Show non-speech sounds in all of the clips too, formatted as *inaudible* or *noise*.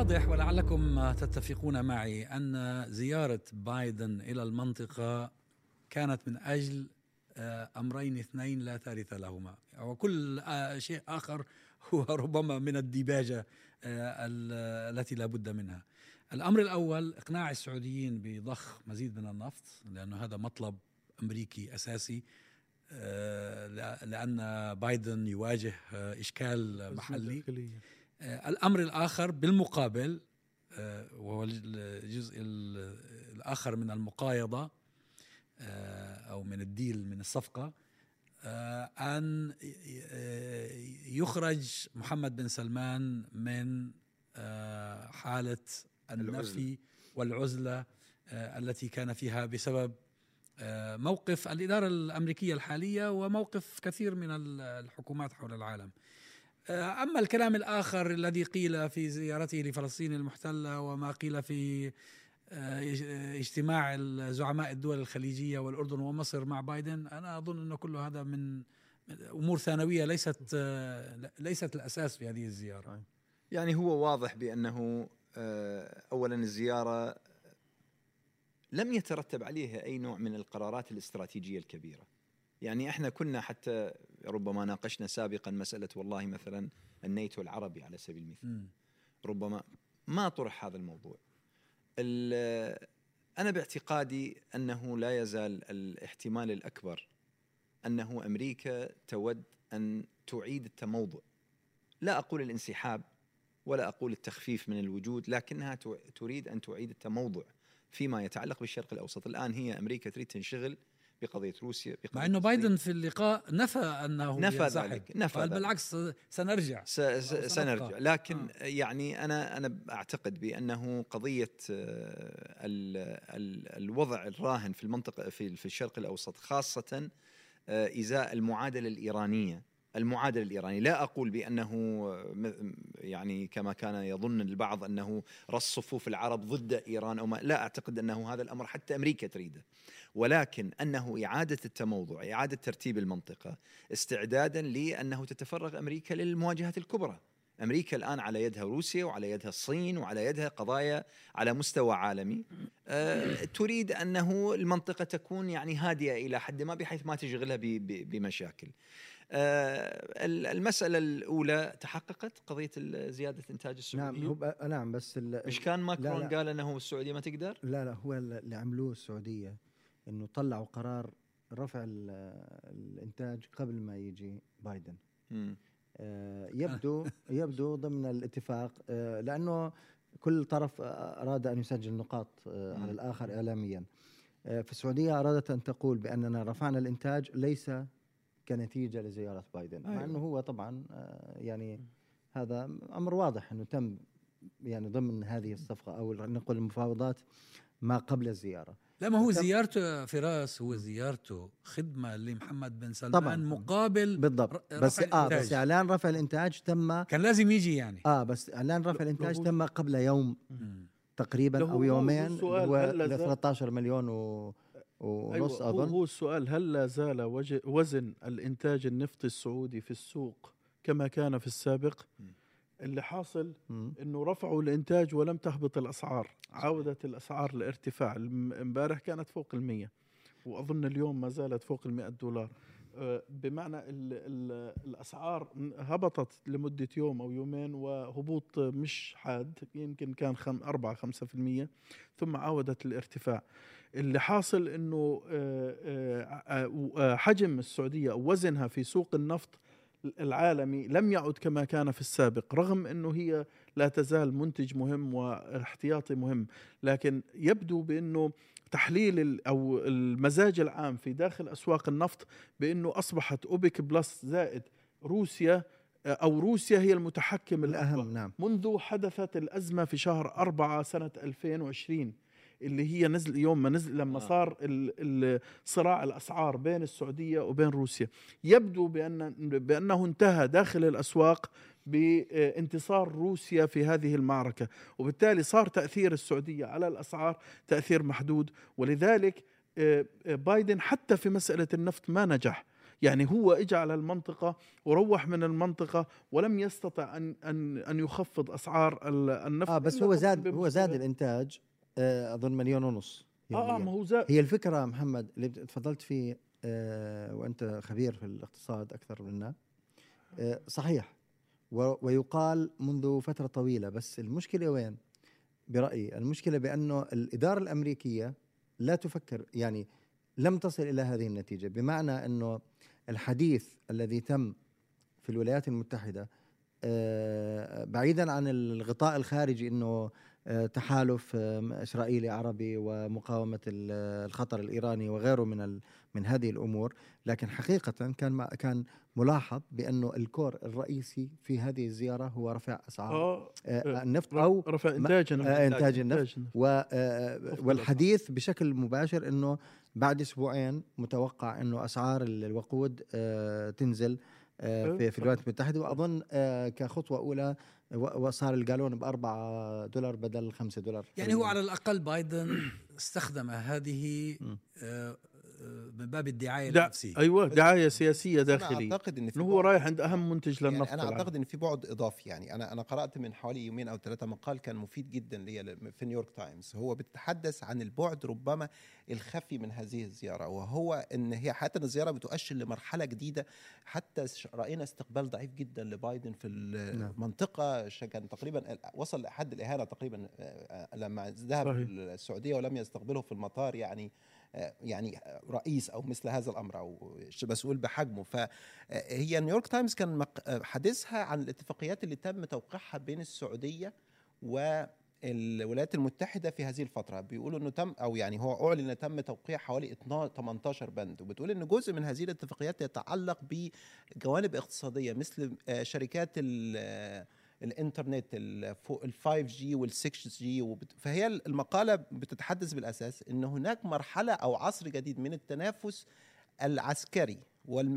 الواضح ولعلكم تتفقون معي أن زيارة بايدن إلى المنطقة كانت من أجل آه، أمرين اثنين لا ثالث لهما. وكل آه، شيء آخر هو *laughs* ربما من الديباجة آه، التي لا بد منها. الأمر الأول إقناع السعوديين بضخ مزيد من النفط لأنه هذا مطلب أمريكي أساسي لأن بايدن يواجه إشكال محلي. الأمر الآخر بالمقابل وهو الجزء الآخر من المقايضة آه، أو من الديل من الصفقة آه، أن يخرج محمد بن سلمان من آه، حالة النفي والعزلة التي كان فيها بسبب موقف الإدارة الأمريكية الحالية وموقف كثير من الحكومات حول العالم. أما الكلام الآخر الذي قيل في زيارته لفلسطين المحتلة وما قيل في اجتماع زعماء الدول الخليجية والأردن ومصر مع بايدن أنا أظن انه كل هذا من أمور ثانوية ليست ليست الأساس في هذه الزيارة. يعني هو واضح بأنه آه، اولا الزيارة لم يترتب عليها أي نوع من القرارات الاستراتيجية الكبيرة. يعني إحنا كنا حتى ربما ناقشنا سابقا مسألة والله مثلا النيتو العربي على سبيل المثال. ربما ما طرح هذا الموضوع. أنا باعتقادي أنه لا يزال الاحتمال الأكبر أنه أمريكا تود أن تعيد التموضع. لا أقول الانسحاب ولا أقول التخفيف من الوجود لكنها تريد أن تعيد التموضع فيما يتعلق بالشرق الأوسط. الآن هي أمريكا تريد تنشغل بقضية روسيا بقضية مع إنه بايدن في اللقاء نفى أنه نفى ذلك نفى قال بالعكس سنرجع. س سنرجع. لكن آه. يعني أنا أنا أعتقد بأنه قضية آه، ال ال الوضع الراهن في المنطقة في في الشرق الأوسط خاصة آه، إزاء المعادلة الإيرانية. المعادلة الايراني لا أقول بأنه يعني كما كان يظن البعض أنه رص صفوف العرب ضد إيران أو ما لا أعتقد أنه هذا الأمر حتى أمريكا تريده. ولكن أنه إعادة التموضع إعادة ترتيب المنطقة استعدادا لأنه تتفرغ أمريكا للمواجهات الكبرى. أمريكا الآن على يدها روسيا وعلى يدها الصين وعلى يدها قضايا على مستوى عالمي. أه تريد أنه المنطقة تكون يعني هادئة إلى حد ما بحيث ما تشغلها بمشاكل. آه، المسألة الأولى تحققت قضية زيادة إنتاج السعودية؟ نعم هو نعم بس مش كان ماكرون لا. لا قال أنه السعودية ما تقدر؟ لا لا هو اللي عملوه السعودية. أنه طلعوا قرار رفع الإنتاج قبل ما يجي بايدن. آه يبدو *laughs* يبدو ضمن الاتفاق آه لأنه كل طرف أراد أن يسجل نقاط آه على الآخر إعلاميا. آه، في السعودية أرادت أن تقول بأننا رفعنا الإنتاج ليس كنتيجة لزيارة بايدن أيوة. مع إنه هو طبعا آه، يعني هذا أمر واضح إنه تم يعني ضمن هذه الصفقة أو نقول المفاوضات ما قبل الزيارة. لا ما هو زيارته فراس هو زيارته خدمة لمحمد بن سلمان طبعا مقابل بالضبط. بس آه بس إعلان رفع الإنتاج تم كان لازم يجي يعني. آه بس إعلان رفع الإنتاج تم قبل يوم تقريبا أو يومين هو 13 مليون و ونص أيوة أظن. هو السؤال هل لا زال وزن الإنتاج النفطي السعودي في السوق كما كان في السابق؟ اللي حاصل إنه رفعوا الإنتاج ولم تهبط الأسعار. عودت الأسعار للارتفاع إمبارح كانت فوق المية وأظن اليوم ما زالت فوق المئة دولار. آه، بمعنى ال ال الأسعار هبطت لمدة يوم أو يومين وهبوط مش حاد يمكن كان خم 4 5% ثم عودت الارتفاع. اللي حاصل إنه آه، آه، حجم السعودية أو وزنها في سوق النفط العالمي لم يعد كما كان في السابق رغم إنه هي لا تزال منتج مهم واحتياطي مهم لكن يبدو بإنه تحليل أو المزاج العام في داخل أسواق النفط بإنه أصبحت اوبك بلس زائد روسيا أو روسيا هي المتحكم الأهم نعم. منذ حدثت الأزمة في شهر أربعة سنة 2020 اللي هي نزل يوم ما نزل لما آه. صار صراع الأسعار بين السعودية وبين روسيا. يبدو بأن بأنه انتهى داخل الأسواق بانتصار روسيا في هذه المعركة وبالتالي صار تأثير السعودية على الأسعار تأثير محدود. ولذلك آه، آه، بايدن حتى في مسألة النفط ما نجح. يعني هو اجى على المنطقة وروح من المنطقة ولم يستطع أن أن أن يخفض أسعار النفط. آه بس هو زاد هو زاد الإنتاج. آه أظن مليون ونص آه ما هو زاد هي الفكرة محمد اللي تفضلت فيه آه وأنت خبير في الاقتصاد أكثر منا. آه صحيح. ويقال منذ فترة طويلة بس المشكلة وين؟ برأيي المشكلة بأنه الإدارة الأمريكية لا تفكر يعني لم تصل إلى هذه النتيجة بمعنى أنه الحديث الذي تم في الولايات المتحدة آه، بعيدا عن الغطاء الخارجي إنه آه، تحالف آه، إسرائيلي عربي ومقاومة الخطر الإيراني وغيره من من هذه الأمور. لكن حقيقة كان كان ملاحظ بأنه الكور الرئيسي في هذه الزيارة هو رفع أسعار النفط أو رفع إنتاج إنتاج النفط. والحديث بشكل مباشر إنه بعد أسبوعين متوقع إنه أسعار الوقود تنزل. آه، في, في الولايات المتحدة. وأظن آه، كخطوة أولى وصار الجالون ب 4 دولار بدل 5 دولار يعني هو على الأقل بايدن استخدم هذه من باب الدعاية دع... النفسية. أيوه دعاية سياسية داخليه أنا أعتقد إن في هو رايح عند أهم منتج للنفط يعني أنا أعتقد إن في بعد اضافي يعني أنا أنا قرأت من حوالي يومين أو ثلاثة مقال كان مفيد جدا لي في نيويورك تايمز هو بيتحدث عن البعد ربما الخفي من هذه الزيارة وهو إن هي حتى الزيارة بتؤشر لمرحلة جديدة. حتى رأينا استقبال ضعيف جدا لبايدن في نعم. المنطقة. كان تقريبا وصل لحد الإهانة تقريبا آه، آه، لما ذهب السعوديه ولم يستقبله في المطار. يعني يعني رئيس أو مثل هذا الأمر أو مسؤول بحجمه. فهي نيويورك تايمز كان حديثها عن الاتفاقيات اللي تم توقيعها بين السعودية و الولايات المتحدة في هذه الفترة. بيقولوا إنه تم أو يعني هو أعلن تم توقيع حوالي 18 بند. وبتقول ان جزء من هذه الاتفاقيات يتعلق بجوانب اقتصادية مثل آه، شركات الإنترنت ال 5 جي وال 6 جي فهي المقالة بتتحدث بالأساس إن هناك مرحلة أو عصر جديد من التنافس العسكري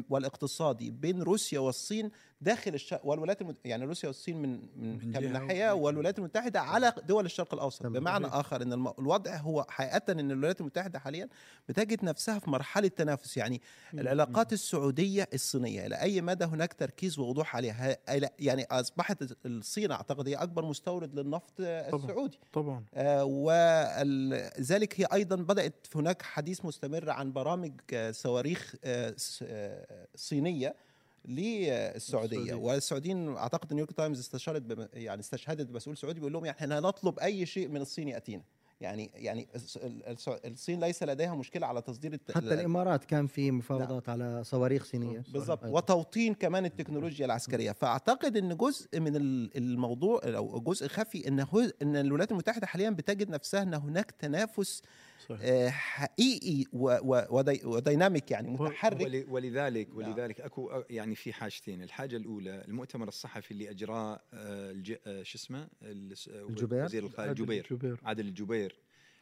والاقتصادي بين روسيا والصين داخل الشرق والولايات المت... يعني روسيا والصين من من, من ناحية والولايات المتحدة على دول الشرق الأوسط. بمعنى آخر إن الوضع هو حقيقة إن الولايات المتحدة حاليا بتجد نفسها في مرحلة تنافس. يعني العلاقات السعودية الصينية إلى أي مدى هناك تركيز ووضوح عليها؟ يعني أصبحت الصين أعتقد هي أكبر مستورد للنفط السعودي. طبعا. آه وذلك هي أيضا بدأت هناك حديث مستمر عن برامج صواريخ آه صينية للسعودية. والسعوديين أعتقد نيويورك تايمز استشهدت يعني استشهدت بمسؤول سعودي بيقول لهم يعني إحنا نطلب أي شيء من الصين يأتينا. يعني يعني الصين ليس لديها مشكلة على تصدير الت... حتى الإمارات كان في مفاوضات نعم. على صواريخ صينية. بالضبط. وتوطين كمان التكنولوجيا العسكرية. فأعتقد إن جزء من الموضوع أو جزء خفي إن إن الولايات المتحدة حاليا بتجد نفسها إن هناك تنافس صحيح. آه، حقيقي وديناميك يعني متحرك. ولذلك نعم. ولذلك أكو يعني في حاجتين. الحاجة الأولى المؤتمر الصحفي اللي أجراه آه، آه، شو اسمه؟ الجبير؟ وزير الخارجيه الجبير. عادل الجبير.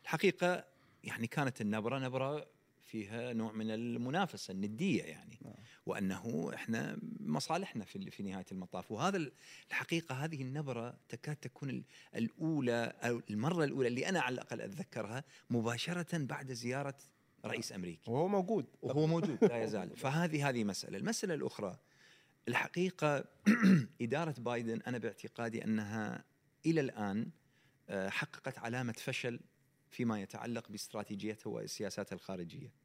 الحقيقة يعني كانت النبرة نبرة فيها نوع من المنافسة الندية يعني. آه. وأنه إحنا مصالحنا في في نهاية المطاف. وهذا الحقيقة هذه النبرة تكاد تكون الأولى أو المرة الأولى اللي أنا على الأقل أتذكرها مباشرة بعد زيارة رئيس أمريكي. وهو موجود. وهو موجود لا يزال. *laughs* فهذه هذه مسألة. المسألة الأخرى الحقيقة *clears throat* إدارة بايدن أنا باعتقادي أنها إلى الآن آه، حققت علامة فشل فيما يتعلق باستراتيجيتها وسياساتها الخارجية.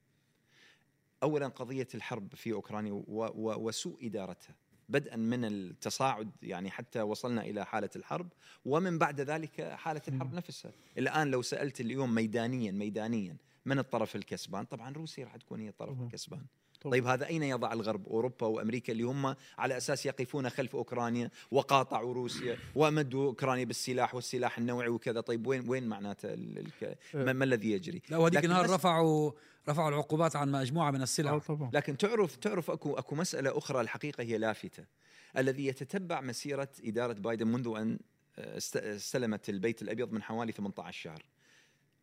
اولا قضية الحرب في أوكرانيا وسوء إدارتها بدءا من التصاعد يعني حتى وصلنا إلى حالة الحرب ومن بعد ذلك حالة الحرب نفسها. الآن لو سألت اليوم ميدانيا ميدانيا من الطرف الكسبان؟ طبعا روسيا راح تكون هي الطرف الكسبان. طيب هذا أين يضع الغرب؟ أوروبا وأمريكا اللي هم على أساس يقفون خلف أوكرانيا وقاطعوا روسيا وامدوا أوكرانيا بالسلاح والسلاح النوعي وكذا. طيب وين وين معناته الك... ما, ما الذي يجري؟ لا وهذيك النهار رفعوا رفعوا العقوبات عن مجموعة من السلع. آه، طبعا. لكن تعرف تعرف اكو أكو مسألة أخرى الحقيقة هي لافتة الذي يتتبع مسيرة إدارة بايدن منذ أن آه، استلمت البيت الأبيض من حوالي 18 شهر.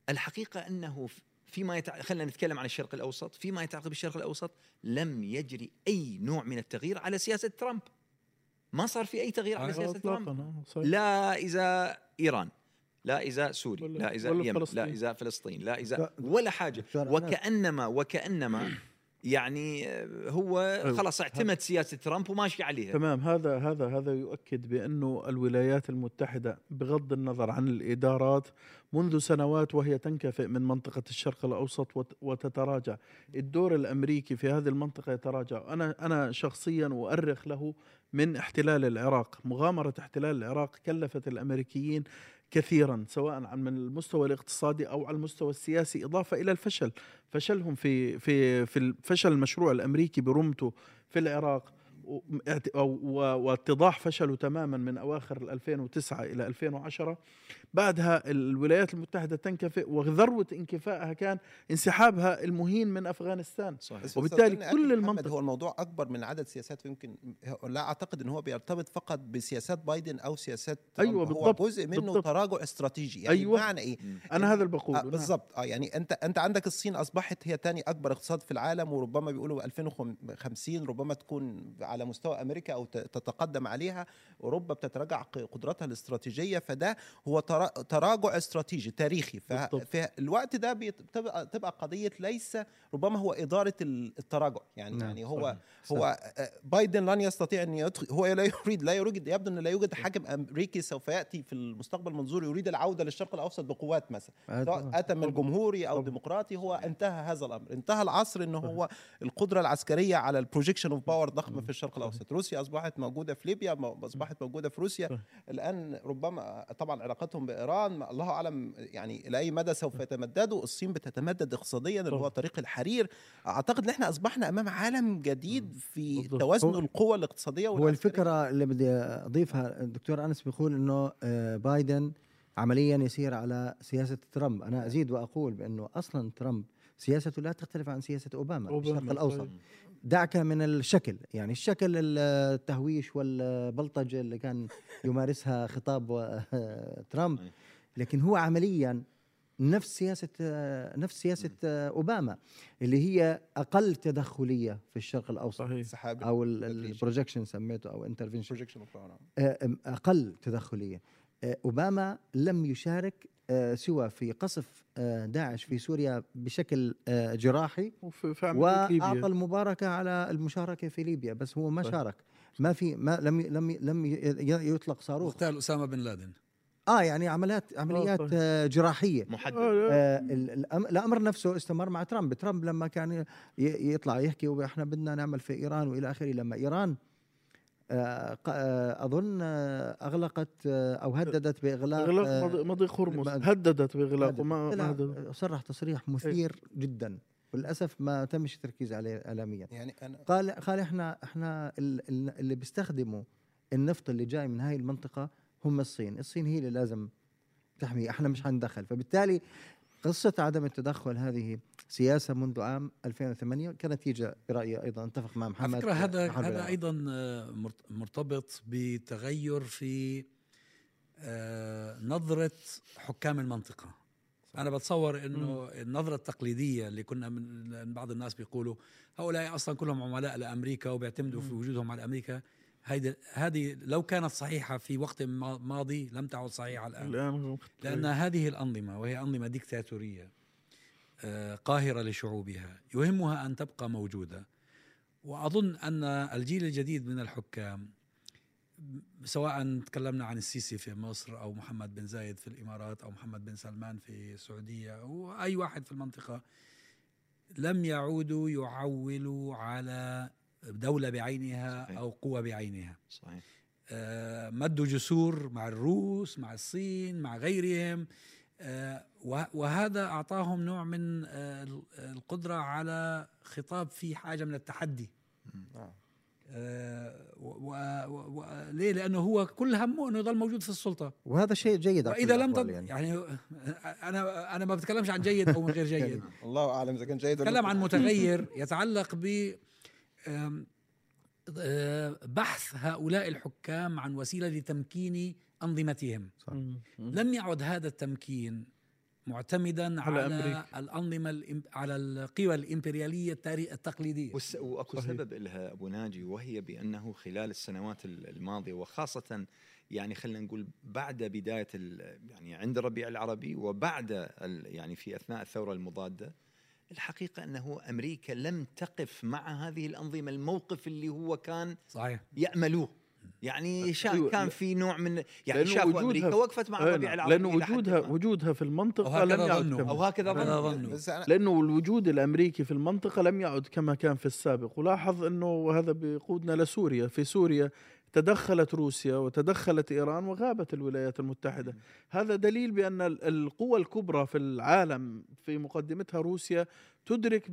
الحقيقة أنه فيما يتع... خلينا نتكلم عن الشرق الأوسط. فيما يتعلق بالشرق الأوسط لم يجري أي نوع من التغيير على سياسة ترامب. ما صار في أي تغيير على سياسة ترامب. لا إذا إيران. لا إذا سوريا لا إذا اليمن لا إذا فلسطين لا إذا ولا حاجة. وكأنما وكأنما يعني هو أيوة. خلاص اعتمد سياسة ترامب وماشي عليها. تمام. هذا هذا هذا يؤكد بأنه الولايات المتحدة بغض النظر عن الإدارات منذ سنوات وهي تنكفئ من منطقة الشرق الأوسط وت- وتتراجع. الدور الأمريكي في هذه المنطقة يتراجع. أنا أنا شخصيا أؤرخ له من احتلال العراق. مغامرة احتلال العراق كلفت الأمريكيين كثيرا سواء من المستوى الاقتصادي أو على المستوى السياسي إضافة إلى الفشل. فشلهم في في في فشل المشروع الأمريكي برمته في العراق واتضاح فشله تماما من أواخر 2009 إلى 2010 بعدها الولايات المتحدة تنكفئ وذروة انكفائها كان انسحابها المهين من أفغانستان صحيح وبالتالي كل المنطقة- هو الموضوع أكبر من عدد سياسات ويمكن لا أعتقد إن هو بيرتبط فقط بسياسات بايدن أو سياسات. أيوة هو بالضبط، جزء منه بالضبط. تراجع استراتيجي يعني أيوة. بمعنى إيه أنا هذا اللي بقوله آه. بالضبط آه يعني أنت أنت عندك الصين أصبحت هي تاني أكبر اقتصاد في العالم وربما بيقولوا 2050 ربما تكون على مستوى أمريكا أو ت- تتقدم عليها أوروبا بتتراجع قدراتها الاستراتيجية فده هو ترا- تراجع استراتيجي تاريخي. ففي الوقت ده بتبقى تبقى قضية ليس ربما هو إدارة ال- التراجع يعني نعم، يعني هو صحيح. هو آه، بايدن لن يستطيع أن يدخل هو لا يريد لا يريد يبدو أن لا يوجد حاكم أمريكي سوف يأتي في المستقبل منظور يريد العودة للشرق الأوسط بقوات مثلا. اتى من جمهوري أو طبعاً. ديمقراطي هو انتهى هذا الأمر انتهى العصر ان هو القدرة العسكرية على ال projection of power ضخمة في الشرق الأوسط روسيا أصبحت موجودة في ليبيا أصبحت موجودة في سوريا. الآن ربما طبعا علاقتهم بإيران الله أعلم يعني إلى أي مدى سوف يتمددوا الصين بتتمدد اقتصاديا اللي هو. طريق الحرير أعتقد إن إحنا أصبحنا أمام عالم جديد في. توازن القوى الاقتصادية هو والعسكرية. الفكرة اللي بدي أضيفها الدكتور أنس بيقول إنه آه، بايدن عمليا يسير على سياسة ترامب أنا أزيد وأقول بأنه أصلا ترامب سياسته لا تختلف عن سياسة أوباما, في أوباما، الشرق الأوسط صحيح. دعك من الشكل. يعني الشكل التهويش والبلطجة اللي كان *laughs* يمارسها خطاب *laughs* ترامب. لكن هو عمليا نفس سياسة نفس سياسة أوباما اللي هي أقل تدخلية في الشرق الأوسط صحيح. تدريجي. ال projection سميته intervention power. أقل تدخلية. آه، أوباما لم يشارك سوى في قصف آه، داعش في سوريا بشكل آه، جراحي وفي في عملية وأعطى المباركة على المشاركة في ليبيا بس هو ما. شارك. ما في ما لم لم لم يطلق صاروخ. اغتال أسامة بن لادن. آه يعني عمليات عمليات. آه، جراحية. محدد. آه، آه الأمر نفسه استمر مع ترامب. ترامب لما كان يطلع يحكي وإحنا بدنا نعمل في إيران وإلى آخره لما إيران آه، آه، أظن أغلقت أو هددت بإغلاق أغلاق آه، مضي- مضيق هرمز هددت باغلاقه هدد. ما هدد. صرح تصريح مثير جدا. وللأسف ما تمش التركيز عليه اعلاميا. يعني أنا قال قال إحنا إحنا ال- ال- اللي بيستخدموا النفط اللي جاي من هاي المنطقة هم الصين، الصين هي اللي لازم تحمي إحنا مش حندخل، فبالتالي قصة عدم التدخل هذه سياسة منذ عام 2008 كانت نتيجه برأيي أيضا. أتفق مع محمد فكره هذا هذا. أيضا آه، مرت- مرتبط بتغير في آه، نظرة حكام المنطقة. أنا بتصور إنه النظرة التقليدية اللي كنا من بعض الناس بيقولوا هؤلاء أصلا كلهم عملاء لأمريكا وبيعتمدوا في وجودهم على أمريكا. هيدي هذه لو كانت صحيحة في وقت ما- ماضي لم تعد صحيحة الآن. الآن لأن هذه الأنظمة وهي أنظمة ديكتاتورية آه، قاهرة لشعوبها يهمها أن تبقى موجودة. وأظن أن الجيل الجديد من الحكام سواء تكلمنا عن السيسي في مصر أو محمد بن زايد في الإمارات أو محمد بن سلمان في السعودية أو أي واحد في المنطقة لم يعودوا يعولوا على دولة بعينها صحيح. أو قوة بعينها صحيح آه، مدوا جسور مع الروس مع الصين مع غيرهم آه، وه- وهذا أعطاهم نوع من آه، ال- القدرة على خطاب فيه حاجة من التحدي آه. آه، و- و- و- و- ليه؟ لأنه هو كل همه أنه يضل موجود في السلطة وهذا شيء جيد وإذا كل لم تض... يعني. يعني أنا أنا ما بتكلمش عن جيد أو من غير جيد *laughs* الله أعلم إذا كان جيد ولا تكلم. عن متغير يتعلق ب آه، بحث هؤلاء الحكام عن وسيلة لتمكين أنظمتهم. لم يعد هذا التمكين معتمدا على على, أمريكا. الأنظمة على القوى الإمبريالية التاري- التقليدية. والس... واكو صحيح. سبب لها أبو ناجي وهي بأنه خلال السنوات ال- الماضية وخاصة يعني خلينا نقول بعد بداية ال... يعني عند الربيع العربي وبعد ال... يعني في أثناء الثورة المضادة الحقيقة أنه أمريكا لم تقف مع هذه الأنظمة الموقف اللي هو كان صحيح يأملوه يعني شا أيوة، كان. في نوع من يعني لأنه شافوا وجودها أمريكا وقفت مع الربيع نعم. العربي لأنه وجودها. وجودها في المنطقة لم يعد. كما أو هكذا هكذا ظنوا لأنه الوجود الأمريكي في المنطقة لم يعد كما كان في السابق ولاحظ أنه هذا بيقودنا لسوريا في سوريا تدخلت روسيا وتدخلت إيران وغابت الولايات المتحدة. هذا دليل بأن ال- القوى الكبرى في العالم في مقدمتها روسيا تدرك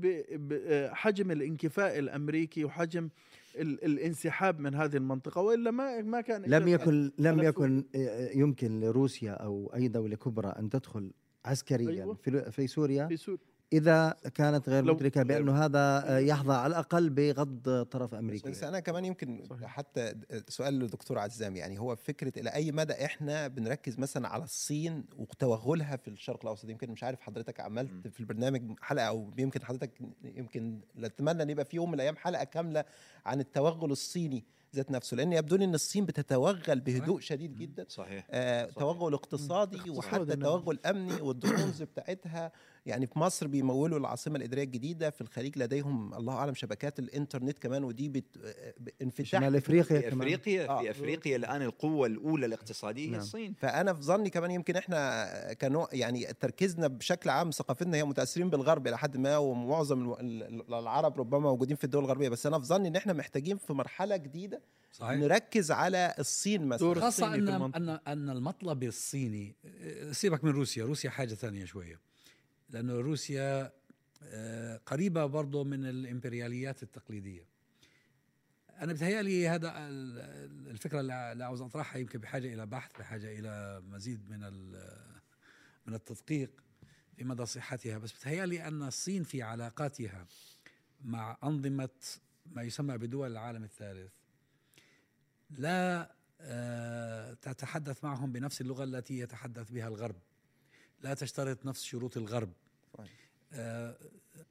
حجم الانكفاء الأمريكي وحجم ال- الانسحاب من هذه المنطقة وإلا ما ما كان لم يكن لم يكن آه، يمكن لروسيا أو أي دولة كبرى أن تدخل عسكريا أيوة. في في سوريا في سوريا. إذا كانت غير مدركة بانه هذا آه، يحظى على الأقل بغض طرف بس امريكي أنا كمان يمكن صحيح. حتى سؤال للدكتور عزام يعني هو فكرة إلى أي مدى إحنا بنركز مثلا على الصين وتوغلها في الشرق الأوسط؟ يمكن مش عارف حضرتك عملت في البرنامج حلقة أو يمكن حضرتك يمكن اتمنى إن يبقى في يوم من الأيام حلقة كاملة عن التوغل الصيني ذات نفسه لأن يبدو لي إن الصين بتتوغل بهدوء شديد جدا. صحيح. آه، صحيح. توغل اقتصادي اقتصادي، وحتى نعم. توغل أمني والدرونز بتاعتها يعني في مصر بيمولوا العاصمة الإدارية الجديدة في الخليج لديهم الله أعلم شبكات الإنترنت كمان ودي بت... آه، انفتاح شمال إفريقيا في كمان إفريقيا آه. في إفريقيا الآن القوة الأولى الاقتصادية هي نعم. الصين فأنا في ظني كمان يمكن إحنا كنوع يعني تركيزنا بشكل عام ثقافتنا هي متأثرين بالغرب إلى حد ما ومعظم الو- ال- ال- العرب ربما موجودين في الدول الغربية بس أنا في ظني إن إحنا محتاجين في مرحلة جديدة صحيح نركز على الصين مثلا خاصة أن. أن أن المطلب الصيني سيبك من روسيا، روسيا حاجة ثانية شوية. لأنه روسيا آه، قريبة برضه من الإمبرياليات التقليدية. أنا بتهيألي هذا ال- ال- الفكرة اللي عاوز أطرحها يمكن بحاجة إلى بحث، بحاجة إلى مزيد من من التدقيق في مدى صحتها، بس بتهيألي أن الصين في علاقاتها مع أنظمة ما يسمى بدول العالم الثالث لا آه، تتحدث معهم بنفس اللغة التي يتحدث بها الغرب لا تشترط نفس شروط الغرب. صحيح. آه،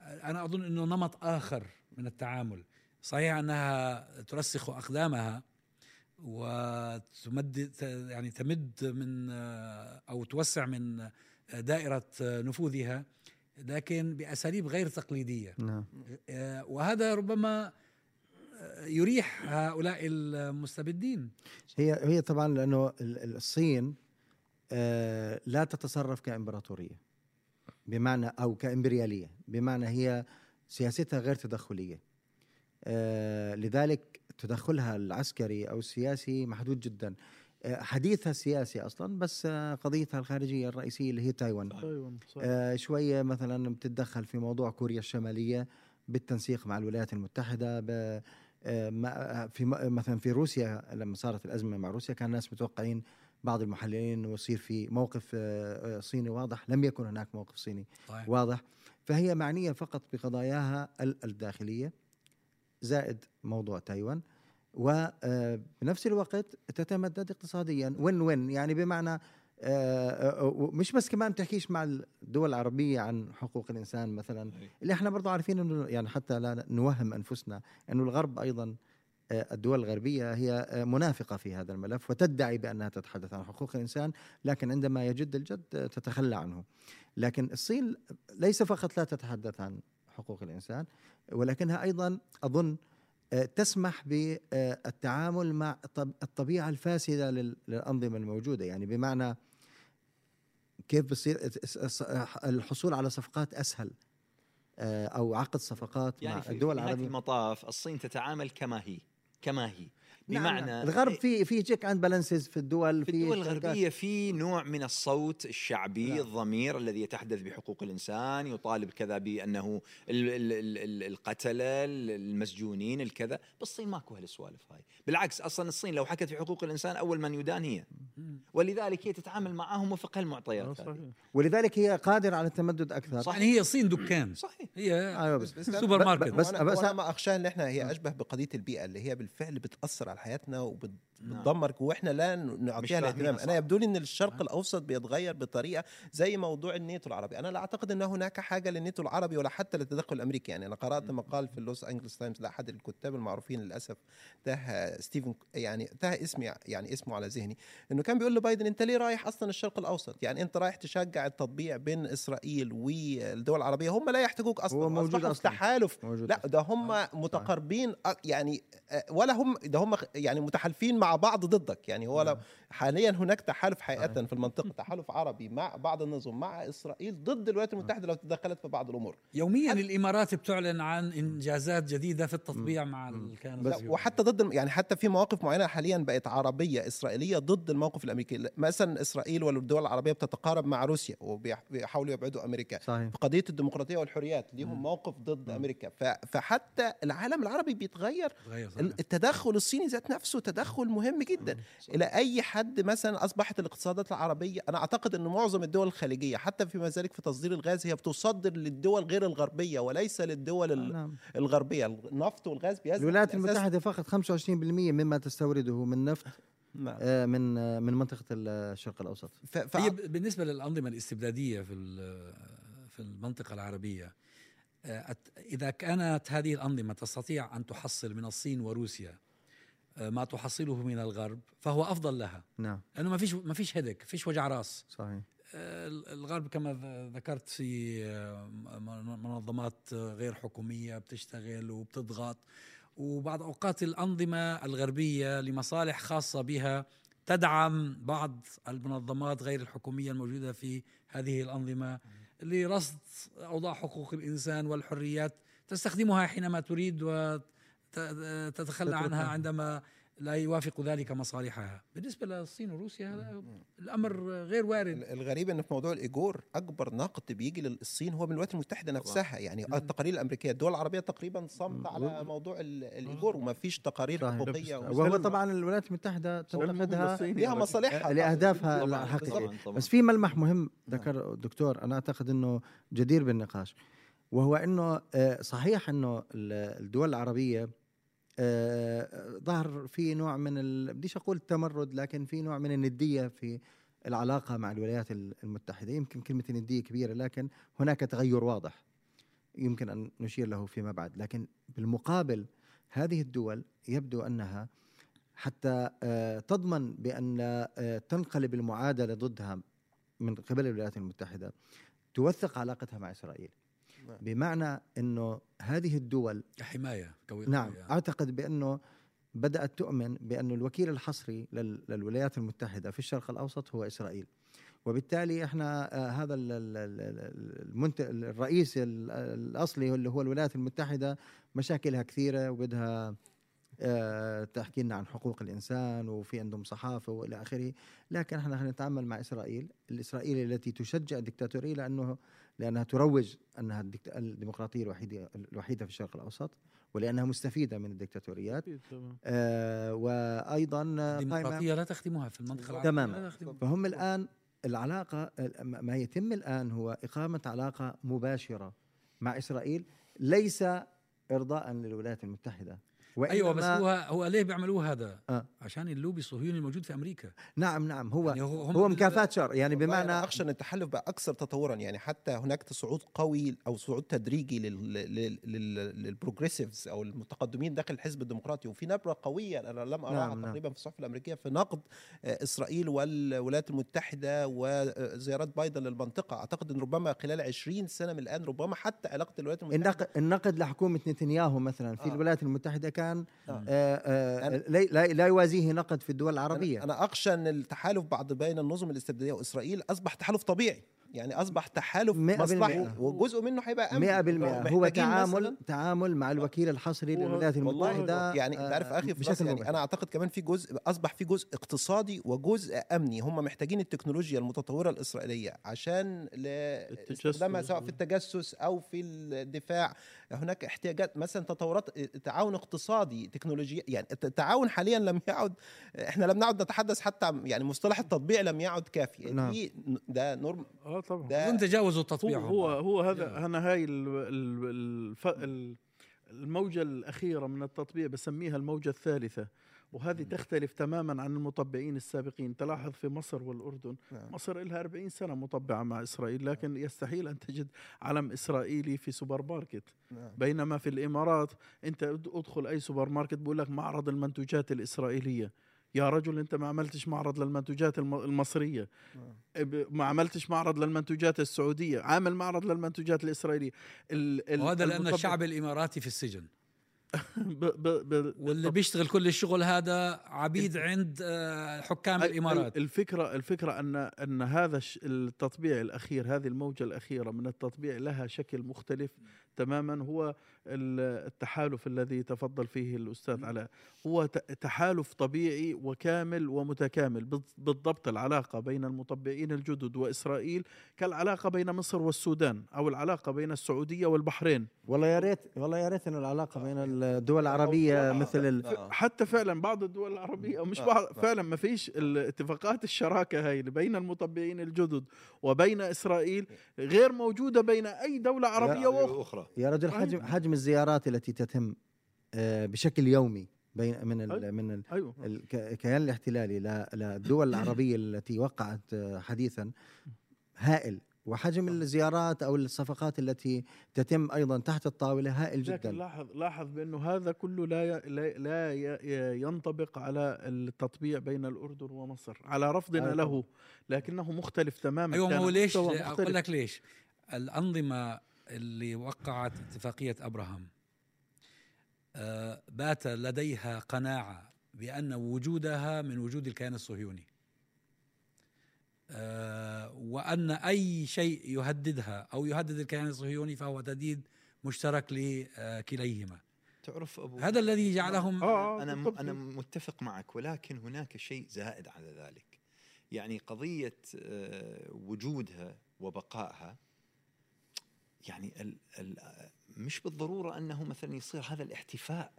أنا أظن أنه نمط آخر من التعامل. صحيح أنها ترسخ أقدامها وتمد يعني تمد من آه، أو توسع من آه، دائرة نفوذها لكن بأساليب غير تقليدية. نعم. آه، وهذا ربما يريح هؤلاء المستبدين. هي هي طبعا لأنه ال- ال- الصين لا تتصرف كإمبراطورية بمعنى أو كإمبريالية بمعنى هي سياستها غير تدخلية. آه، لذلك تدخلها العسكري أو السياسي محدود جدا. آه، حديثها السياسي أصلا بس آه، قضيتها الخارجية الرئيسية اللي هي تايوان. آه، شوية مثلا بتتدخل في موضوع كوريا الشمالية بالتنسيق مع الولايات المتحدة آه، في مثلا في روسيا لما صارت الأزمة مع روسيا كان الناس متوقعين بعض المحللين انه يصير في موقف آه، آه، صيني واضح. لم يكن هناك موقف صيني صحيح. واضح. فهي معنية فقط بقضاياها ال- الداخلية زائد موضوع تايوان. وبنفس الوقت تتمدد اقتصاديا. وين وين؟ يعني بمعنى آه، آه، مش بس كمان تحكيش مع الدول العربية عن حقوق الإنسان مثلا. اللي إحنا برضو عارفين إنه يعني حتى لا نوهم أنفسنا أنه الغرب أيضا آه، الدول الغربية هي منافقة في هذا الملف وتدعي بأنها تتحدث عن حقوق الإنسان لكن عندما يجد الجد تتخلى عنه. لكن الصين ليس فقط لا تتحدث عن حقوق الإنسان ولكنها أيضا أظن آه، تسمح بالتعامل مع الطب- الطبيعة الفاسدة لل- للأنظمة الموجودة. يعني بمعنى كيف بصير الحصول على صفقات أسهل آه، أو عقد صفقات يعني مع في الدول في نهاية العربية المطاف الصين تتعامل كما هي. كما هي. بمعنى نعم. الغرب في في check and balances في الدول في الدول شركات- الغربية في نوع من الصوت الشعبي نعم. الضمير الذي يتحدث بحقوق الإنسان يطالب كذا بأنه ال- ال- ال- ال- القتلة المسجونين الكذا. بالصين ماكو هالسوالف هاي. بالعكس أصلا الصين لو حكت في حقوق الإنسان أول من يدان هي. ولذلك هي تتعامل معهم وفق آه، هالمعطيات. صحيح. ولذلك هي قادرة على التمدد أكثر. صح. يعني هي صين دكان. صحيح. هي أيوة بس بس- بس- سوبر ماركت. بس- بس بس- بس ما اخشاه إن إحنا هي أشبه بقضية البيئة اللي هي بالفعل بتأثر على على حياتنا وبتدمر وإحنا لا نعطيها الاهتمام. أنا يبدو لي إن الشرق نعم. الأوسط بيتغير بطريقة زي موضوع الناتو العربي. أنا لا أعتقد إن هناك حاجة للناتو العربي ولا حتى للتدخل الأمريكي. يعني أنا قرأت مقال في اللوس انجلس تايمز لأحد الكتاب المعروفين للأسف تاه ستيفن يعني تاه اسمي يعني اسمه على ذهني إنه كان بيقول لبايدن أنت ليه رايح أصلا الشرق الأوسط؟ يعني أنت رايح تشجع التطبيع بين إسرائيل والدول العربية. هم لا يحتاجوك أصلا هو موجود أصلا. تحالف. لا ده هم آه. متقاربين يعني ولا هم ده هم يعني متحالفين مع بعض ضدك. يعني هو نعم. حاليا هناك تحالف حقيقه في المنطقة *laughs* تحالف عربي مع بعض النظم مع إسرائيل ضد الولايات المتحدة لو تدخلت في بعض الأمور. يوميا الإمارات بتعلن عن إنجازات جديدة في التطبيع مع الكيان وحتى ضد يعني حتى في مواقف معينة حاليا بقت عربية إسرائيلية ضد الموقف الأمريكي. مثلا إسرائيل والدول العربية بتتقارب مع روسيا وبيحاولوا يبعدوا أمريكا صحيح. في قضية الديمقراطية والحريات ليهم موقف ضد أمريكا. فحتى العالم العربي بيتغير. التدخل الصيني ذات نفسه تدخل مهم جدا. إلى أي حد مثلا أصبحت الاقتصادات العربيه أنا أعتقد إن معظم الدول الخليجية حتى فيما ذلك في تصدير الغاز هي بتصدر للدول غير الغربية وليس للدول آه نعم. الغربية. النفط والغاز بيزن الولايات المتحدة فقط 25% مما تستورده من نفط نعم. آه من آه من منطقة الشرق الأوسط. ف... ف... طيب بالنسبة للأنظمة الاستبدادية في في المنطقة العربية آه، إذا كانت هذه الأنظمة تستطيع أن تحصل من الصين وروسيا آه، ما تحصله من الغرب فهو أفضل لها. نعم. لأنه ما فيش ما فيش هدك فيش وجع راس. صحيح. آه، الغرب كما ذكرت في منظمات غير حكومية بتشتغل وبتضغط. وبعض أوقات الأنظمة الغربية لمصالح خاصة بها تدعم بعض المنظمات غير الحكومية الموجودة في هذه الأنظمة لرصد أوضاع حقوق الإنسان والحريات تستخدمها حينما تريد وتتخلى عنها عندما لا يوافق ذلك مصالحها. بالنسبة للصين وروسيا الأمر غير وارد. الغريب أن في موضوع الإيجور أكبر نقد بيجي للصين هو من الولايات المتحدة نفسها. يعني التقارير الأمريكية الدول العربية تقريبا صمت على موضوع الإيجور وما فيش تقارير حقوقية وهو طبعا الولايات المتحدة تعتقدها لها مصالحها. لأهدافها الحقيقية بس في ملمح مهم ذكر الدكتور أنا أعتقد أنه جدير بالنقاش وهو أنه آه، صحيح أنه الدول العربية ظهر في نوع من ال... بديش أقول التمرد لكن في نوع من الندية في العلاقة مع الولايات المتحدة. يمكن كلمة الندية كبيرة لكن هناك تغير واضح يمكن أن نشير له فيما بعد. لكن بالمقابل هذه الدول يبدو أنها حتى آه، تضمن بأن آه، تنقلب المعادلة ضدها من قبل الولايات المتحدة توثق علاقتها مع إسرائيل. نعم. بمعنى إنه هذه الدول حماية نعم يعني. أعتقد بأنه بدأت تؤمن بأن الوكيل الحصري للولايات المتحدة في الشرق الأوسط هو إسرائيل وبالتالي إحنا آه هذا. الرئيس الأصلي اللي هو الولايات المتحدة مشاكلها كثيرة وبدها آه تحكي لنا عن حقوق الإنسان وفي عندهم صحافة وإلى آخره لكن إحنا نتعامل مع إسرائيل الإسرائيلية التي تشجع الدكتاتورية لأنه لأنها تروج أنها الديمقراطية الوحيدة الوحيدة في الشرق الأوسط ولأنها مستفيدة من الدكتاتوريات آه وأيضا الديمقراطية لا تخدمها في المنطقة العربية. تماما. فهم الآن العلاقة ما يتم الآن هو إقامة علاقة مباشرة مع إسرائيل ليس ارضاء للولايات المتحدة. أيوه بس هو هو ليه بيعملوا هذا؟ آه. عشان اللوبي الصهيوني الموجود في أمريكا نعم نعم هو يعني هو, هو مكافاه شر يعني بمعنى أخشى إن التحالف بقى أكثر تطورا يعني حتى هناك صعود قوي أو صعود تدريجي للبروجريسيفز أو المتقدمين داخل الحزب الديمقراطي وفي نبرة قوية أنا لم أراها نعم, نعم. تقريبا نعم. في الصحف الأمريكية في نقد آه، إسرائيل والولايات المتحدة وزيارات بايدن للمنطقة أعتقد إن ربما خلال 20 سنة من الآن ربما حتى علاقة الولايات المتحدة النقد لحكومة نتنياهو مثلا في آه. الولايات المتحدة كان آه. آه, آه، لا, لا يوازيه نقد في الدول العربية. أنا أخشى أن التحالف بعد بين النظم الاستبدادية وإسرائيل أصبح تحالف طبيعي. يعني أصبح تحالف مصلحي وجزء منه هيبقى أمن. 100% هو تعامل تعامل مع الوكيل الحصري للولايات المتحدة يعني أنت عارف أخي في يعني أنا أعتقد كمان في جزء أصبح في جزء اقتصادي وجزء أمني. هم محتاجين التكنولوجيا المتطورة الإسرائيلية عشان لاستخدامها سواء في التجسس أو في الدفاع. هناك احتياجات مثلا تطورات تعاون اقتصادي تكنولوجيا يعني التعاون حاليا لم يعد إحنا لم نعد نتحدث حتى يعني مصطلح التطبيع لم يعد كافي نعم. the norm آه طبعا. ده تجاوزوا التطبيع هو هو, هو هذا أنا هاي الموجة الأخيرة من التطبيع بسميها الموجة الثالثة. وهذه تختلف تماما عن المطبعين السابقين. تلاحظ في مصر والأردن نعم. مصر لها 40 سنة مطبعة مع إسرائيل لكن يستحيل أن تجد علم إسرائيلي في سوبر ماركت. نعم. بينما في الإمارات أنت أدخل أي سوبر ماركت بقول لك معرض المنتوجات الإسرائيلية. يا رجل أنت ما عملتش معرض للمنتوجات الم- المصرية. ب- ما عملتش معرض للمنتوجات السعودية. عامل معرض للمنتوجات الإسرائيلية. ال- ال- وهذا لأن الشعب الإماراتي في السجن. ب ب ب واللي بيشتغل كل الشغل هذا عبيد عند آه، حكام الإمارات. ال- الفكرة الفكرة أن أن هذا التطبيع الأخير هذه الموجة الأخيرة من التطبيع لها شكل مختلف. تماما هو ال- التحالف الذي تفضل فيه الأستاذ علاء. هو تحالف طبيعي وكامل ومتكامل بال- بالضبط العلاقة بين المطبعين الجدد وإسرائيل كالعلاقة بين مصر والسودان أو العلاقة بين السعودية والبحرين. والله يا ريت والله يا ريت انه العلاقة بين الدول العربية مثل ال... آه. حتى فعلا بعض الدول العربية مش آه، بعض آه. فعلا ما فيش الاتفاقات الشراكة هاي اللي بين المطبعين الجدد وبين إسرائيل غير موجودة بين أي دولة عربية وأخرى. أخرى. يا رجل صحيح. حجم حجم الزيارات التي تتم آه، بشكل يومي بين من ال أيوة. من ال الك- الكيان الاحتلالي ل- للدول العربية التي وقعت آه، حديثا هائل وحجم الزيارات أو الصفقات التي تتم أيضا تحت الطاولة هائل لكن جدا لاحظ لاحظ بأنه هذا كله لا ي- لا, لا ي- ينطبق على التطبيع بين الأردن ومصر على رفضنا أيوة. له لكنه مختلف تماما أيوه ما هو ليش أقول. لك ليش الأنظمة اللي وقعت اتفاقية أبراهام. آه، بات لديها قناعة بأن وجودها من وجود الكيان الصهيوني. آه، وأن أي شيء يهددها أو يهدد الكيان الصهيوني فهو تهديد مشترك لكليهما. تعرف أبو هذا الذي جعلهم آه، أنا بالضبط. أنا متفق معك ولكن هناك شيء زائد على ذلك. يعني قضية آه، وجودها وبقائها يعني ال ال مش بالضرورة أنه مثلا يصير هذا الاحتفاء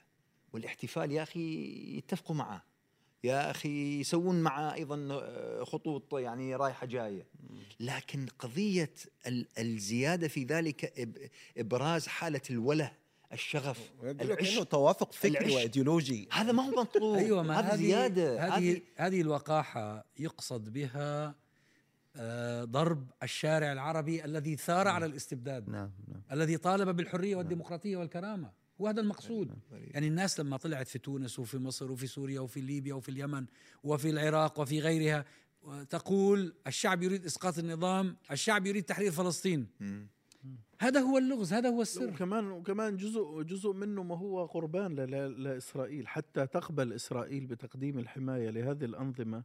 والاحتفال يا أخي يتفقوا معه يا أخي يسوون معه أيضا آه، خطوط يعني رايحة جاية لكن قضية ال- الزيادة في ذلك إب- إبراز حالة الوله الشغف العشق. أنه توافق فكري. وإيديولوجي هذا ما هو مطلوب أيوه ما هذا هذه زيادة هذه هذه الوقاحة يقصد بها ضرب الشارع العربي الذي ثار على الاستبداد. نعم نعم. الذي طالب بالحرية والديمقراطية والكرامة. وهذا المقصود. يعني الناس لما طلعت في تونس وفي مصر وفي سوريا وفي ليبيا وفي اليمن وفي العراق وفي غيرها تقول الشعب يريد إسقاط النظام الشعب يريد تحرير فلسطين. هذا هو اللغز هذا هو السر. وكمان وكمان جزء جزء منه ما هو قربان لإسرائيل. حتى تقبل إسرائيل بتقديم الحماية لهذه الأنظمة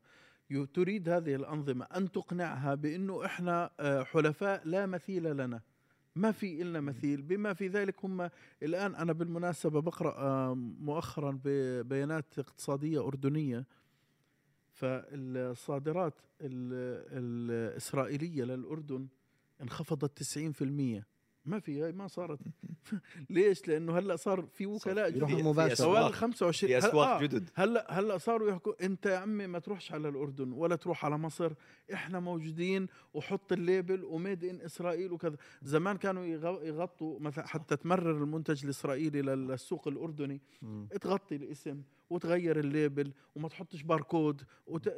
تريد هذه الأنظمة أن تقنعها بأنه إحنا آه، حلفاء لا مثيل لنا. ما في إلنا مثيل. بما في ذلك هم الآن أنا بالمناسبة بقرأ آه، مؤخرا ببيانات اقتصادية أردنية. فالصادرات ال- الإسرائيلية للأردن انخفضت 90% ما في هاي ما صارت *laughs* ليش؟ لأنه هلأ صار في وكلاء يروحوا جدد مباشرة. سواء أسواق. ال 25 في أسواق آه، جدد هلأ هلأ صاروا يحكوا أنت يا عمي ما تروحش على الأردن ولا تروح على مصر إحنا موجودين وحط ال label و made in Israel وكذا زمان كانوا يغ- يغطوا مثلا حتى تمرر المنتج الإسرائيلي للسوق الأردني. تغطي الاسم وتغير ال label وما تحطش باركود وت...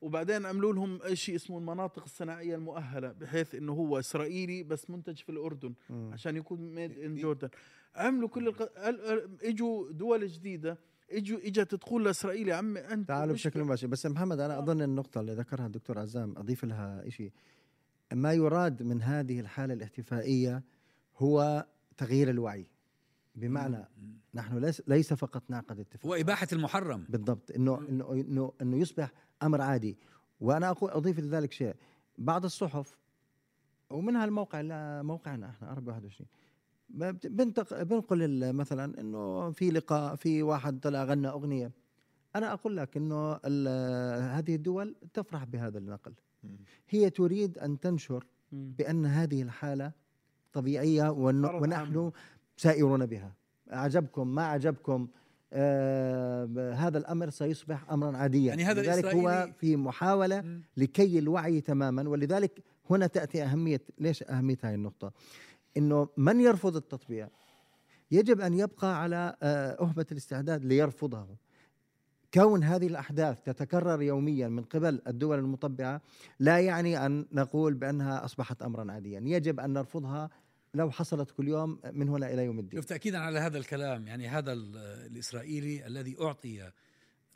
وبعدين عملوا لهم شيء اسمه المناطق الصناعية المؤهلة بحيث إنه هو إسرائيلي بس منتج في الأردن مم. عشان يكون ميد ان جوردن عملوا كل الق... ال- ال- إجوا دول جديدة إجوا إجت تقول لإسرائيل يا عمي أنت تعالوا بشكل مباشر. بس محمد أنا أظن النقطة اللي ذكرها الدكتور عزام أضيف لها شيء ما يراد من هذه الحالة الاحتفائية هو تغيير الوعي. بمعنى نحن ليس ليس فقط نعقد اتفاق. واباحه المحرم. بالضبط. انه انه انه إنه يصبح أمر عادي. وأنا أقول أضيف لذلك شيء. بعض الصحف ومنها الموقع لا موقعنا إحنا عربي 21 بت- بنتق... بنقل مثلا إنه في لقاء في واحد طلع غنى أغنية. أنا أقول لك إنه هذه الدول تفرح بهذا النقل. هي تريد أن تنشر. بأن هذه الحالة طبيعية ونحن. سائرون بها. عجبكم ما عجبكم آه هذا الأمر سيصبح امرا عاديا. يعني هذا لذلك هو في محاولة مم. لكي الوعي تماما. ولذلك هنا تأتي أهمية ليش أهمية هذه النقطة؟ إنه من يرفض التطبيع؟ يجب أن يبقى على آه، أهبة الاستعداد ليرفضه. كون هذه الأحداث تتكرر يوميا من قبل الدول المطبعة لا يعني أن نقول بأنها أصبحت أمرا عاديا. يجب أن نرفضها لو حصلت كل يوم من هنا إلى يوم الدين. تأكيدا على هذا الكلام يعني هذا الإسرائيلي الذي أعطي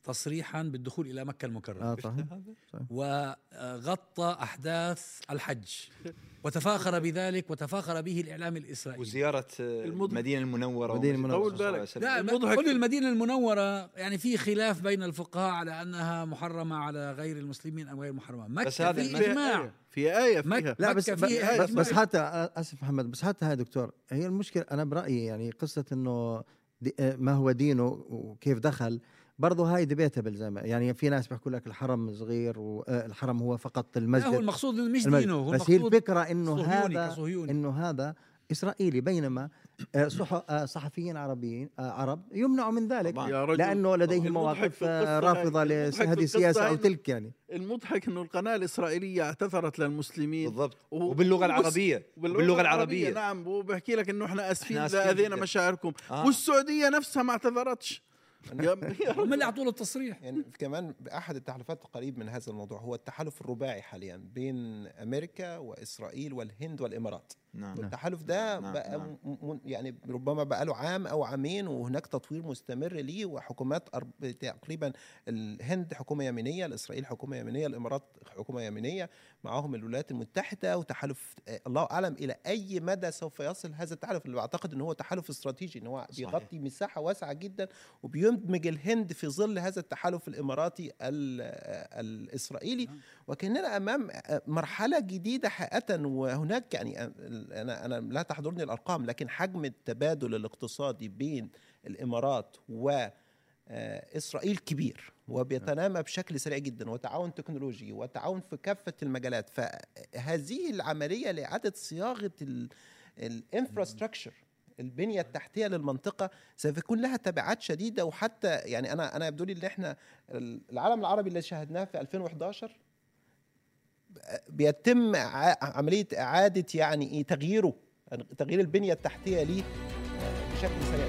تصريحا بالدخول إلى مكة المكرمة. آه صحيح. وغطى أحداث الحج. وتفاخر بذلك وتفاخر به الإعلام الإسرائيلي. وزيارة المدينة المنورة المدينة المنورة. بالك لا كل المدينة المنورة يعني في خلاف بين الفقهاء على أنها محرمة على غير المسلمين أم غير محرمة. مكة بس هذا في إجماع. في آية فيها. مكة لا بس بس, بس, بس حتى أسف محمد بس حتى هاي دكتور هي المشكلة أنا برأيي يعني قصة إنه ما هو دينه وكيف دخل برضه هاي ديبيتبل زي ما يعني في ناس بيحكوا لك الحرم صغير والحرم هو فقط المسجد. لا هو المقصود مش دينه هو بس هي الفكرة إنه هذا إنه هذا إسرائيلي بينما آه، آه، صحفيين عربيين آه، عرب يمنعوا من ذلك لأنه لديهم مواقف رافضة لهذه السياسة أو تلك يعني. المضحك إنه القناة الإسرائيلية اعتذرت للمسلمين. بالضبط. وباللغة العربية. وباللغه العربية نعم. وبحكي لك إنه إحنا آسفين اذا اذينا مشاعركم. آه. والسعودية نفسها ما اعتذرتش. *laughs* هم اللي اعطوا له التصريح. يعني كمان بأحد التحالفات القريب من هذا الموضوع هو التحالف الرباعي حاليا بين أمريكا وإسرائيل والهند والإمارات. نعم والتحالف ده نعم. بقى نعم. يعني ربما بقى له عام أو عامين وهناك تطوير مستمر ليه وحكومات تقريبا الهند حكومة يمينية الإسرائيل حكومة يمينية الإمارات حكومة يمينية معاهم الولايات المتحدة وتحالف الله أعلم إلى أي مدى سوف يصل هذا التحالف اللي بعتقد إن هو تحالف استراتيجي إن هو بيغطي مساحة واسعة جدا وبيدمج الهند في ظل هذا التحالف الإماراتي الإسرائيلي نعم. وكأننا أمام مرحلة جديدة حقيقه وهناك يعني أنا أنا لا تحضرني الأرقام لكن حجم التبادل الاقتصادي بين الإمارات و آه، إسرائيل كبير وبيتنامى بشكل سريع جدا وتعاون تكنولوجي وتعاون في كافة المجالات. فهذه العملية لإعادة صياغة الإنفراستراكشر البنية التحتية للمنطقة سوف يكون لها تبعات شديدة وحتى يعني أنا أنا يبدو لي إن إحنا العالم العربي اللي شاهدناه في 2011 بيتم عملية إعادة يعني إيه تغييره تغيير البنية التحتية ليه بشكل سريع